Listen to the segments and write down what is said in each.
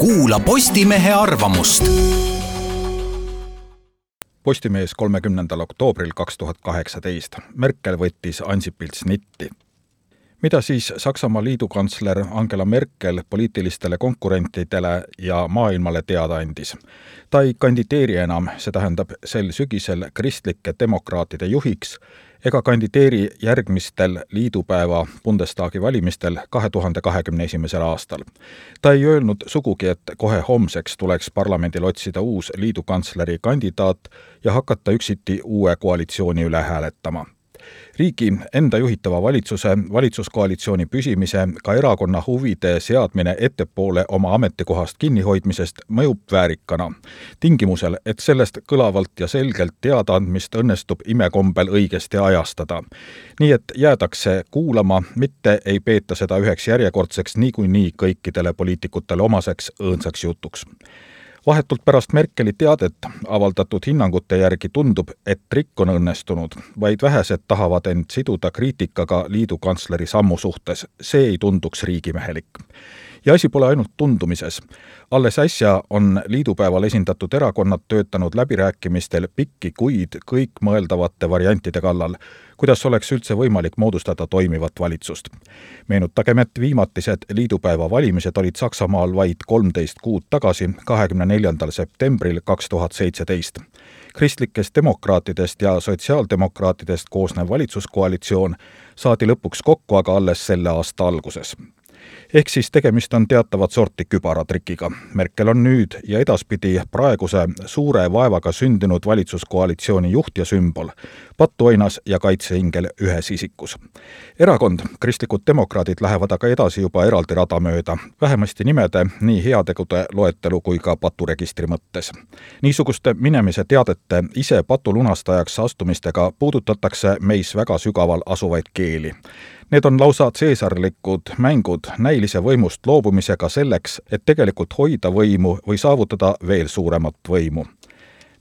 kuula Postimehe arvamust. Postimees kolmekümnendal oktoobril kaks tuhat kaheksateist. Merkel võttis Ansipilt snitti mida siis Saksamaa liidukantsler Angela Merkel poliitilistele konkurentidele ja maailmale teada andis? ta ei kandideeri enam, see tähendab sel sügisel kristlike demokraatide juhiks, ega kandideeri järgmistel liidupäeva Bundestagi valimistel kahe tuhande kahekümne esimesel aastal. ta ei öelnud sugugi, et kohe homseks tuleks parlamendil otsida uus liidukantsleri kandidaat ja hakata üksiti uue koalitsiooni üle hääletama riigi enda juhitava valitsuse, valitsuskoalitsiooni püsimise, ka erakonna huvide seadmine ettepoole oma ametikohast kinnihoidmisest mõjub väärikana, tingimusel, et sellest kõlavalt ja selgelt teadaandmist õnnestub imekombel õigesti ajastada. nii et jäädakse kuulama, mitte ei peeta seda üheks järjekordseks niikuinii kõikidele poliitikutele omaseks õõnsaks jutuks vahetult pärast Merkeli teadet avaldatud hinnangute järgi tundub, et trikk on õnnestunud, vaid vähesed tahavad end siduda kriitikaga liidu kantsleri sammu suhtes. see ei tunduks riigimehelik. Ja asi pole ainult tundumises. alles äsja on liidupäeval esindatud erakonnad töötanud läbirääkimistel pikki kuid kõikmõeldavate variantide kallal kuidas oleks üldse võimalik moodustada toimivat valitsust. meenutagem, et viimatised liidupäeva valimised olid Saksamaal vaid kolmteist kuud tagasi, kahekümne neljandal septembril kaks tuhat seitseteist. kristlikest demokraatidest ja sotsiaaldemokraatidest koosnev valitsuskoalitsioon saadi lõpuks kokku aga alles selle aasta alguses ehk siis tegemist on teatavat sorti kübaratrikiga. Merkel on nüüd ja edaspidi praeguse suure vaevaga sündinud valitsuskoalitsiooni juht ja sümbol, patuoinas ja kaitseingel ühes isikus. erakond, kristlikud demokraadid, lähevad aga edasi juba eraldi rada mööda, vähemasti nimede, nii heategude loetelu kui ka paturegistri mõttes. niisuguste minemise teadete ise patulunastajaks astumistega puudutatakse meis väga sügaval asuvaid keeli Need on lausa seesarlikud mängud näilise võimust loobumisega selleks, et tegelikult hoida võimu või saavutada veel suuremat võimu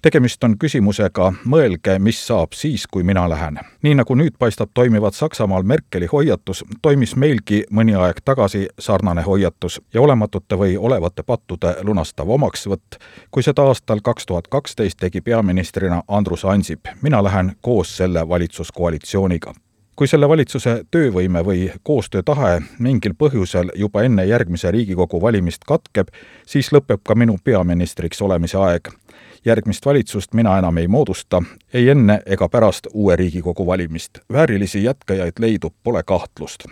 tegemist on küsimusega mõelge, mis saab siis, kui mina lähen. nii nagu nüüd paistab toimivat Saksamaal Merkeli hoiatus, toimis meilgi mõni aeg tagasi sarnane hoiatus ja olematute või olevate pattude lunastav omaksvõtt, kui seda aastal kaks tuhat kaksteist tegi peaministrina Andrus Ansip. mina lähen koos selle valitsuskoalitsiooniga kui selle valitsuse töövõime või koostöötahe mingil põhjusel juba enne järgmise Riigikogu valimist katkeb, siis lõpeb ka minu peaministriks olemise aeg. järgmist valitsust mina enam ei moodusta, ei enne ega pärast uue Riigikogu valimist. väärilisi jätkajaid leidub, pole kahtlust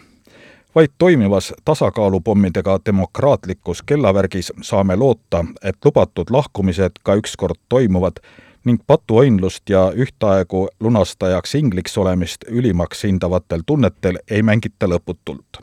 vaid toimivas tasakaalupommidega demokraatlikus kellavärgis saame loota, et lubatud lahkumised ka ükskord toimuvad ning patuõinlust ja ühtaegu lunastajaks ingliks olemist ülimaks hindavatel tunnetel ei mängita lõputult